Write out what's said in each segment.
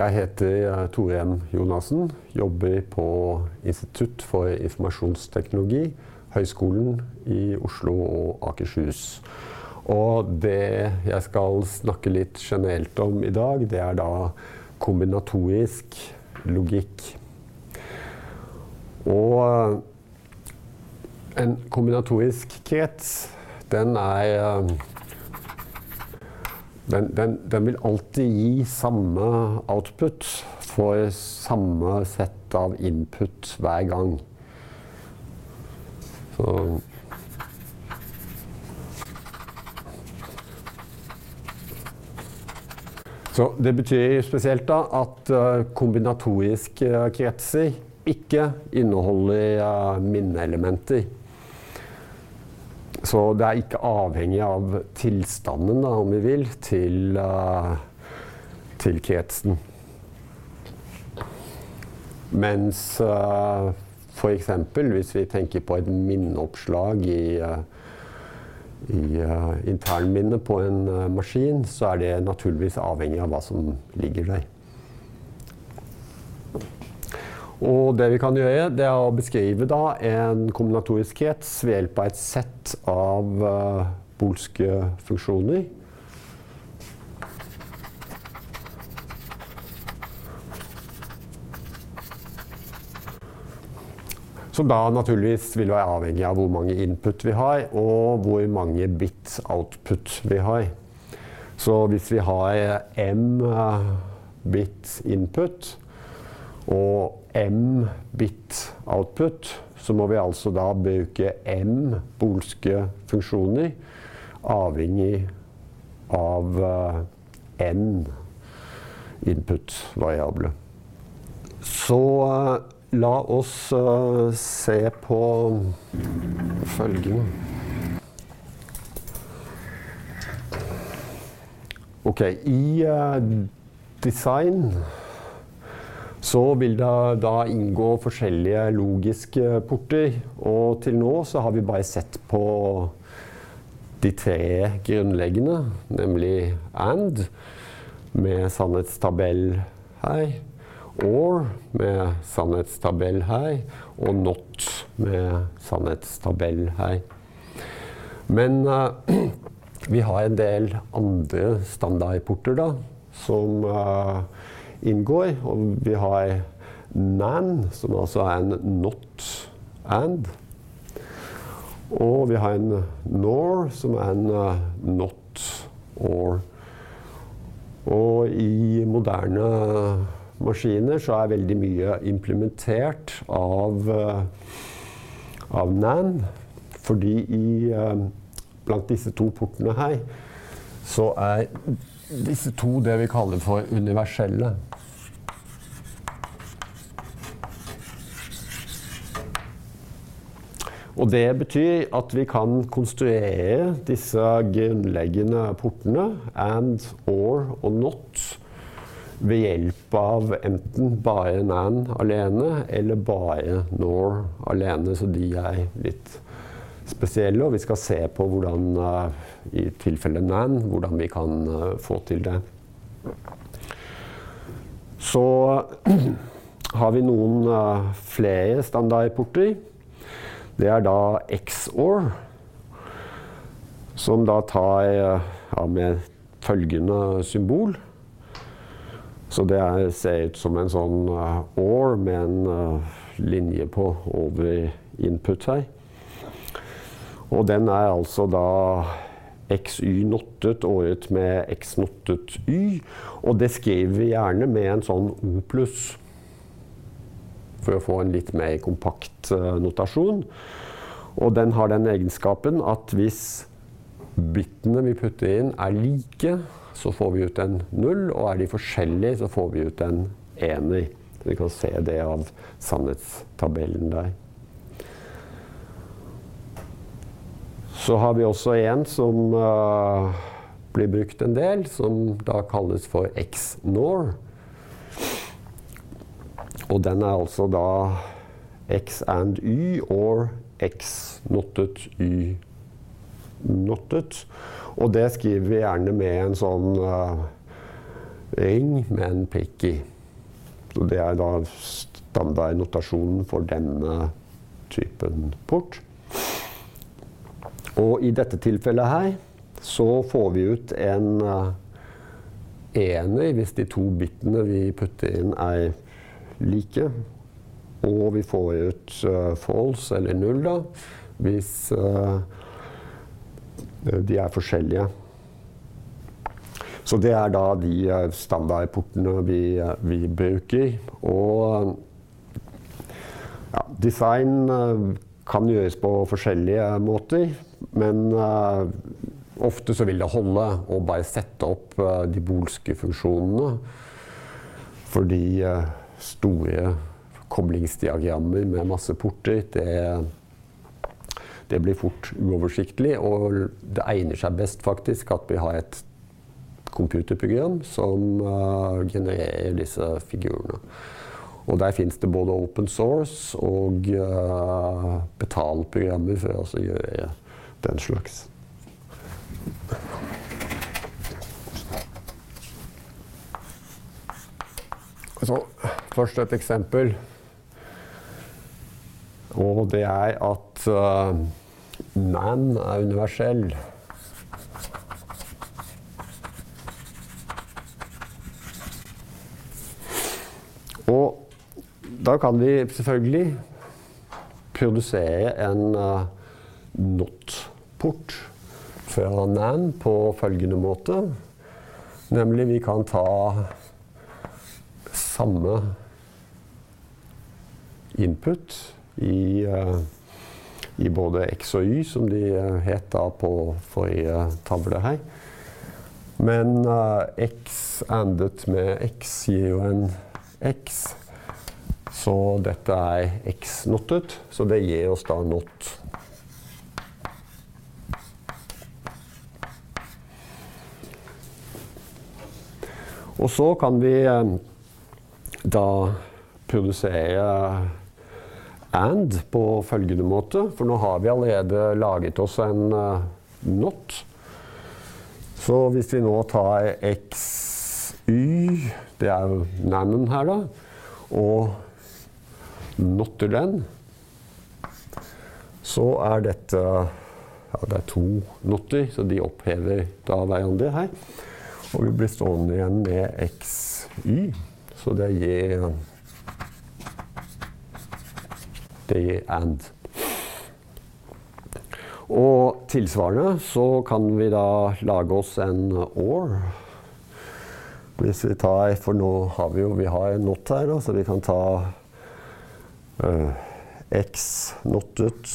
Jeg heter Tore M. Jonassen. Jobber på Institutt for informasjonsteknologi, Høgskolen i Oslo og Akershus. Og det jeg skal snakke litt generelt om i dag, det er da kombinatorisk logikk. Og en kombinatorisk krets, den er den, den, den, vil alltid gi samme output for samme sett av input hver gang. Så Så det betyr spesielt da at kombinatoriske kretser ikke inneholder minneelementer. Så det er ikke avhengig av tilstanden, da, om vi vil, til, uh, til kretsen. Mens uh, f.eks. hvis vi tenker på et minneoppslag i, uh, i uh, internminnet på en maskin, så er det naturligvis avhengig av hva som ligger der. Og det vi kan gjøre, det er å beskrive da en kombinatorisk krets ved hjelp av et sett av uh, bolske funksjoner. Som da naturligvis vil være avhengig av hvor mange input vi har, og hvor mange bit output vi har. Så hvis vi har m bit input og m bit output, så må vi altså da bruke m bolske funksjoner avhengig av uh, n input-variable. Så uh, la oss uh, se på følgende. Ok, i design så vil det da inngå forskjellige logiske porter. Og til nå så har vi bare sett på de tre grunnleggende, nemlig and med sannhetstabell her, or med sannhetstabell her, og not med sannhetstabell her. Men uh, vi har en del andre standardporter da, som uh, inngår. Og vi har NAN, som altså er en not and. Og vi har en NOR, som er en uh, not or. Og i moderne maskiner så er veldig mye implementert av, uh, av NAN. Fordi i, uh, blant disse to portene her så er disse to det vi kaller for universelle. Og det betyr at vi kan konstruere disse grunnleggende portene and, or og not ved hjelp av enten bare nan alene eller bare nor alene. Så de er litt spesielle, og vi skal se på hvordan uh, i tilfelle nan, hvordan vi kan uh, få til det. Så har vi noen uh, flere standardporter. Det er da XOR, som da tar ja, med følgende symbol. Så det er, ser ut som en sånn OR med en uh, linje på over input her. Og den er altså da XY nottet året med X nottet Y. Og det skriver vi gjerne med en sånn O pluss for å få en litt mer kompakt uh, notasjon. Og den har den egenskapen at hvis bitene vi putter inn er like, så får vi ut en null. Og er de forskjellige, så får vi ut en ener. Vi kan se det av sannhetstabellen der. Så har vi også en som uh, blir brukt en del, som da kalles for X-NOR. Og den er altså da X and Y or X nottet Y nottet. Og det skriver vi gjerne med en sånn uh, ring med en prikk. Så det er da standardnotasjonen for denne typen port. Og i dette tilfellet her så får vi ut en uh, ener hvis de to bitene vi putter inn er like. Og vi får ut uh, false eller null da, hvis uh, de er forskjellige. Så det er da de standardportene vi, vi bruker. Og ja, design kan gjøres på forskjellige måter. Men uh, ofte så vil det holde å bare sette opp uh, de bolske funksjonene. Fordi uh, store koblingsdiagrammer med masse porter, det, det blir fort uoversiktlig. Og det egner seg best faktisk at vi har et computerprogram som genererer disse figurene. Og der fins det både open source og uh, betalprogrammer for å gjøre den slags. Så først et eksempel. Og det er at uh, NAN er universell. Og da kan vi selvfølgelig produsere en uh, NOT-port fra NAN på følgende måte. Nemlig vi kan ta samme input i, uh, i både X og Y, som de uh, het da på forrige tavle her. Men uh, X endet med X gir jo en X. Så dette er X-nottet, så det gir oss da not. Og så kan vi eh, da produsere and på følgende måte. For nå har vi allerede laget oss en uh, not. Så hvis vi nå tar xy, det er jo nannen her, da, og notter den, så er dette ja, det er to notter, så de opphever da hverandre her. Og vi blir stående igjen med xy. Så det gir Det gir and. Og tilsvarende så kan vi da lage oss en or. Hvis vi tar For nå har vi jo vi har en not her, da, så vi kan ta uh, x nottet,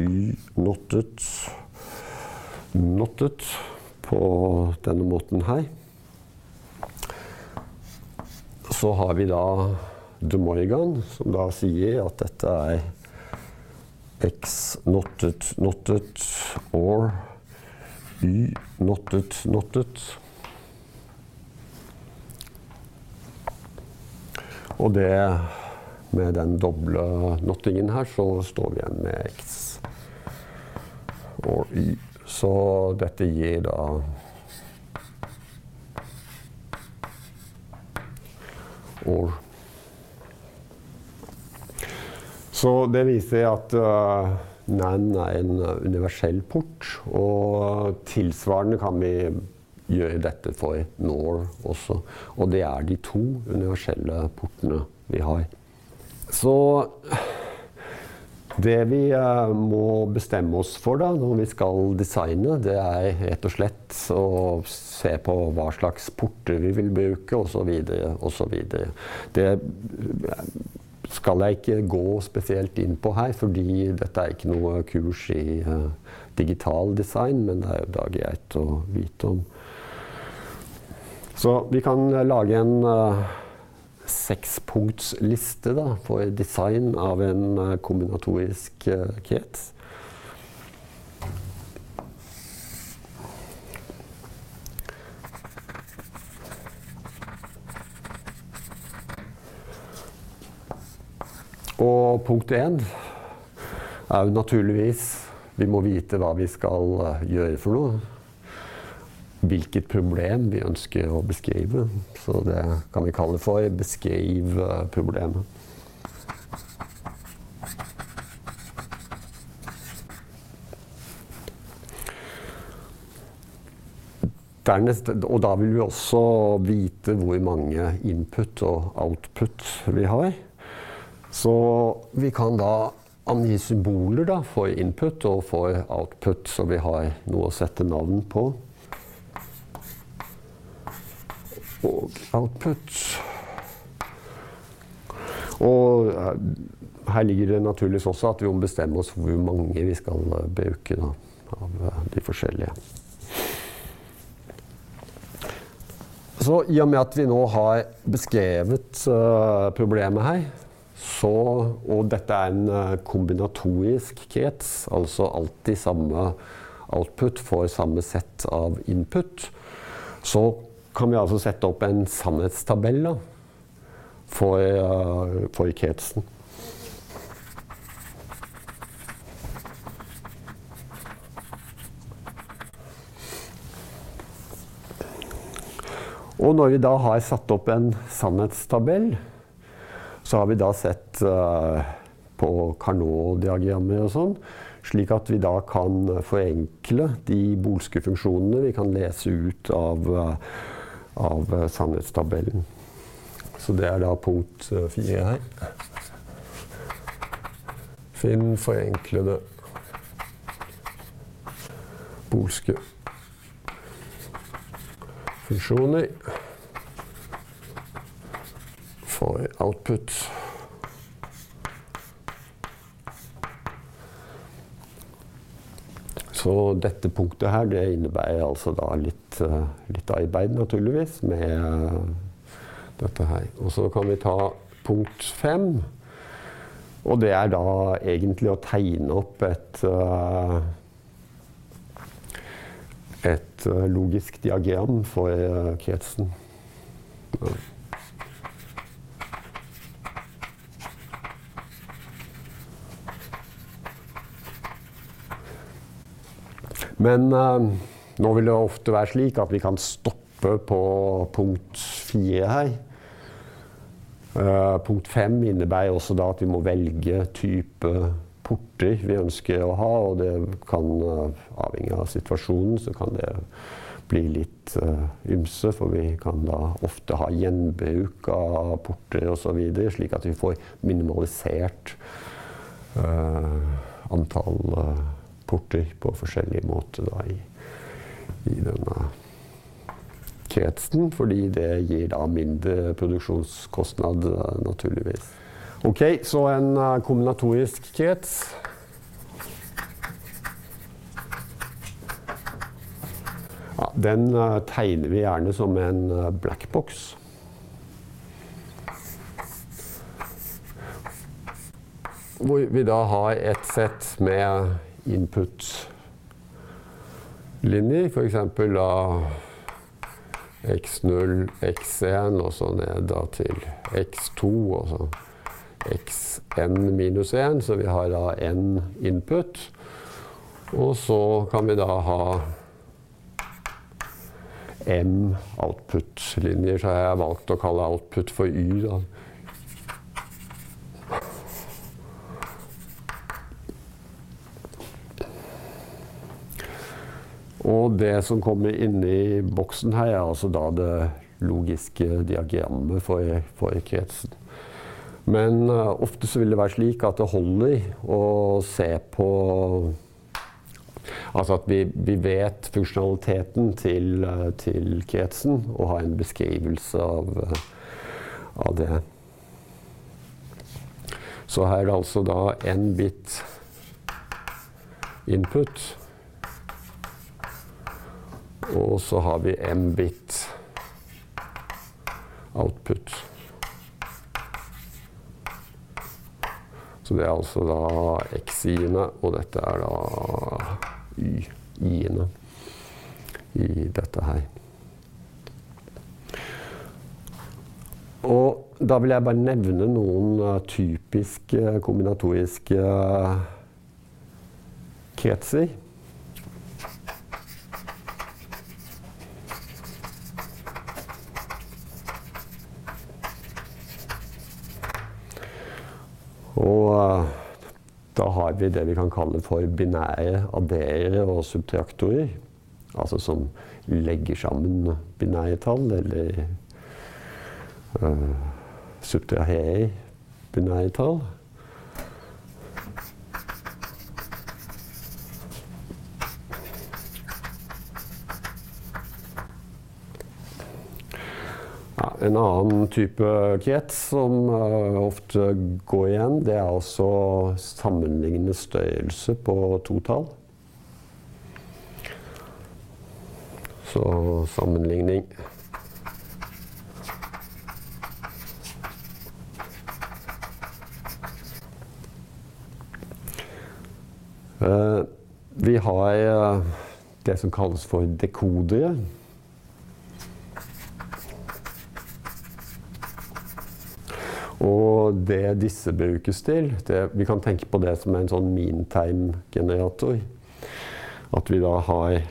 y nottet, nottet på denne måten her. Så har vi da De Morgan, som da sier at dette er X nottet, nottet, or Y nottet, nottet. Og det med den doble nottingen her, så står vi igjen med X og Y. Så dette gir da år. Så det viser at uh, NAN er en universell port. Og tilsvarende kan vi gjøre dette for NOR også. Og det er de to universelle portene vi har. Så det vi uh, må bestemme oss for da, når vi skal designe, det er rett og slett å se på hva slags porter vi vil bruke, osv. osv. Det eh, skal jeg ikke gå spesielt inn på her, fordi dette er ikke noe kurs i uh, digital design, men det er jo da greit å vite om. Så vi kan lage en uh, sekspunktsliste for design av en uh, kombinatorisk uh, krets. Og punkt én er jo naturligvis Vi må vite hva vi skal uh, gjøre for noe. Hvilket problem vi ønsker å beskrive. Så det kan vi kalle for 'beskriv problemet'. Dernest, og da vil vi også vite hvor mange input og output vi har. Så vi kan da angi symboler da, for input og for output, så vi har noe å sette navn på. Og output. Og eh, her ligger det naturligvis også at vi må bestemme oss for hvor mange vi skal eh, bruke da, av eh, de forskjellige. Så i og med at vi nå har beskrevet uh, problemet her, så, og dette er en kombinatorisk krets, altså alltid samme output for samme sett av input, så kan vi altså sette opp en sannhetstabell da, for, uh, for kretsen. Og når vi da har satt opp en sannhetstabell, så har vi da sett uh, på Carnot-diagrammer og sånn, slik at vi da kan forenkle de bolske funksjonene vi kan lese ut av, uh, av sannhetstabellen. Så det er da punkt uh, fire her. Finn forenklede polske funksjoner for output. Så dette punktet her det innebærer altså da litt, uh, litt arbeid, naturligvis, med uh, dette her. Og så kan vi ta punkt fem. Og det er da egentlig å tegne opp et uh, et logisk diagram for kretsen. Men uh, nå vil det ofte være slik at vi kan stoppe på punkt fire her. Uh, punkt fem innebærer også da at vi må velge type porter vi ønsker å ha. Og det kan, uh, avhengig av situasjonen, så kan det bli litt ymse. For vi kan da ofte ha gjenbruk av porter osv. Slik at vi får minimalisert antall porter på forskjellige måter da, i, i, denne kretsen. Fordi det gir da mindre produksjonskostnad, naturligvis. Ok, så en uh, kombinatorisk krets. Ja, den uh, tegner vi gjerne som en blackbox. Hvor vi da har et sett med input-linjer, f.eks. da x0, x1, og så ned da til x2, og så xn minus 1, så vi har da n input. Og så kan vi da ha m output-linjer, så har jeg valgt å kalle output for y. da. Og det som kommer inni boksen her, er altså da det logiske diagrammet for, for kretsen. Men uh, ofte så vil det være slik at det holder å se på Altså at vi, vi vet funksjonaliteten til, uh, til, kretsen og har en beskrivelse av, uh, av det. Så her er det altså da én bit input. Og så har vi m-bit output. Så det er altså da x-i-ene, og dette er da y-i-ene i dette her. Og da vil jeg bare nevne noen uh, typiske kombinatoriske uh, kretser. Og uh, da har vi det vi kan kalle for binære adderere og subtraktorer. Altså som legger sammen binære tall, eller uh, subtraherer binære tall. En annen type krets som uh, ofte går igjen, det er altså sammenlignende størrelse på to tall. Så sammenligning uh, Vi har uh, det som kalles for dekodere. Og det disse brukes til det, Vi kan tenke på det som en sånn meantime-generator. At vi da har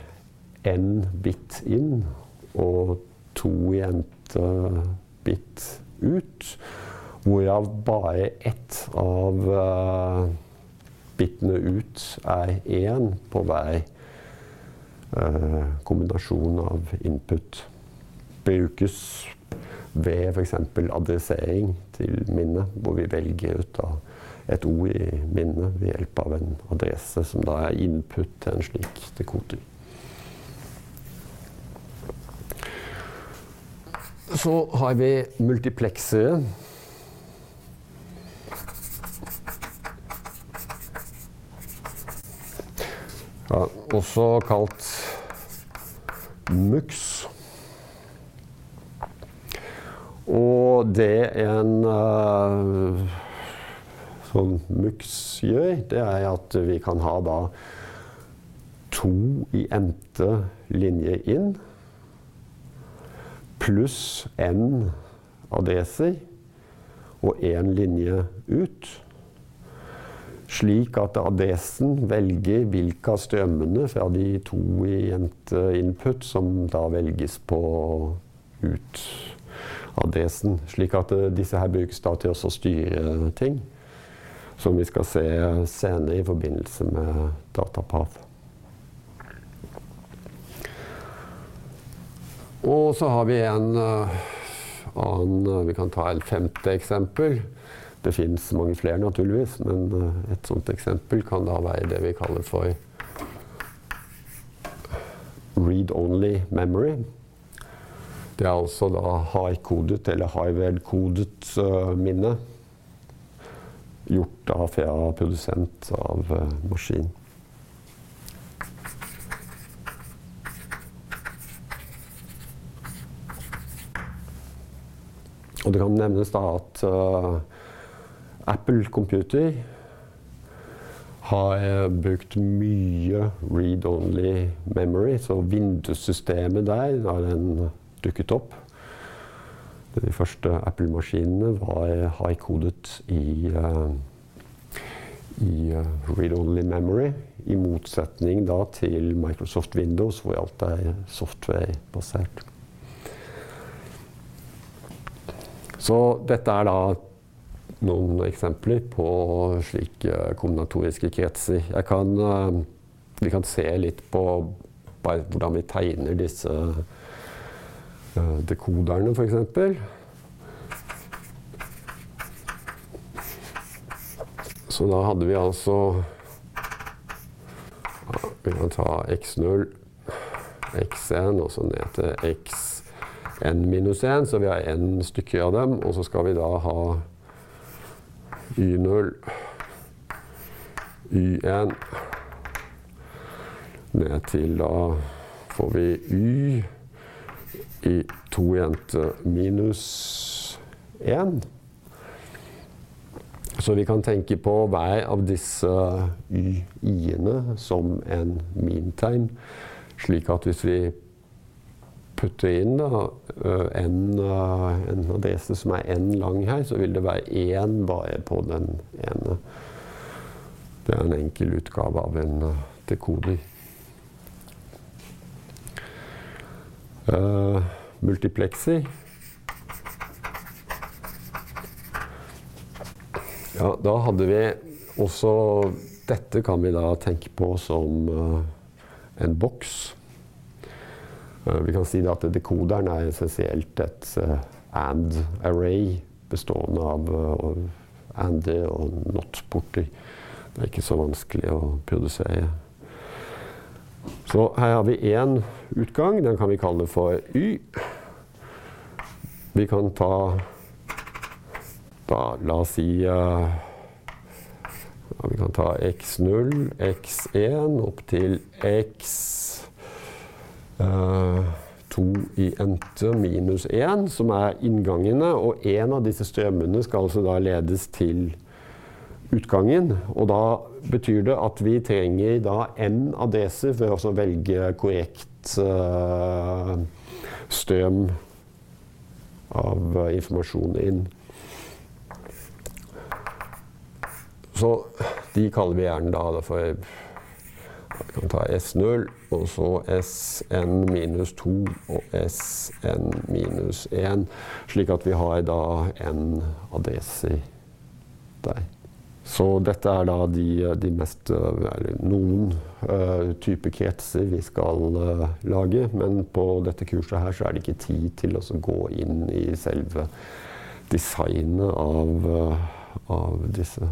én bit inn og to jente bit ut. Hvorav bare ett av uh, bitene ut er én på hver uh, kombinasjon av input. Brukes ved f.eks. adressering til minnet, hvor vi velger ut et ord i minnet ved hjelp av en adresse som da er input til en slik dekoder. Så har vi multipleksere. Ja, også kalt MUX. Og det en uh, sånn MUX gjør, det er at vi kan ha da to i n-te linje inn pluss n adresser og én linje ut. Slik at adressen velger hvilke av strømmene fra de to i jente input som da velges på ut adressen. Slik at uh, disse her brukes da til å styre ting. Som vi skal se senere i forbindelse med datapath. Og så har vi en uh, annen uh, Vi kan ta et femte eksempel. Det fins mange flere, naturligvis, men et sånt eksempel kan da være det vi kaller for read-only memory. Er altså da hardkodet eller high-well-kodet uh, minne. Gjort av FEA, produsent av uh, maskin. Og det kan nevnes da at uh, Apple Computer har brukt mye read-only memory, så Windows-systemet der har en dukket opp. De første Apple-maskinene var high-kodet i, uh, i uh, read-only memory. I motsetning da til Microsoft Windows, hvor alt er software-basert. Så dette er da noen eksempler på slike kombinatoriske kretser. Kan, uh, vi kan se litt på hvordan vi tegner disse Eh, dekoderne, f.eks. Så da hadde vi altså ja, Vi kan ta x0, x1 og så ned til xn minus 1. Så vi har n stykker av dem. Og så skal vi da ha y0, y1 ned til da får vi y i to jenter minus én. Så vi kan tenke på hver av disse y-ene som en meantime. Slik at hvis vi putter inn da, en, en adresse som er n lang her, så vil det være én bare på den ene. Det er en enkel utgave av en dekoder. Uh. Ja, da hadde vi også Dette kan vi da tenke på som uh, en boks. Uh, vi kan si at dekoderen er essensielt et and array bestående av and-er og not-porter. Det er ikke så vanskelig å produsere. Så her har vi én utgang. Den kan vi kalle for Y. Vi kan ta da, La oss si uh, Vi kan ta x0, x1 opp til x2 uh, i n-te minus 1, som er inngangene. Og en av disse strømmene skal altså da ledes til utgangen. Og da betyr det at vi trenger da n adeser for å velge korrekt uh, strøm av uh, informasjon inn. Så de kaller vi gjerne da, da for Vi kan ta S0, og så SN minus 2 og SN minus 1. Slik at vi har da n adeser der. Så dette er da de, de mest Eller noen uh, type kretser vi skal uh, lage. Men på dette kurset her så er det ikke tid til å gå inn i selve designet av, uh, av disse.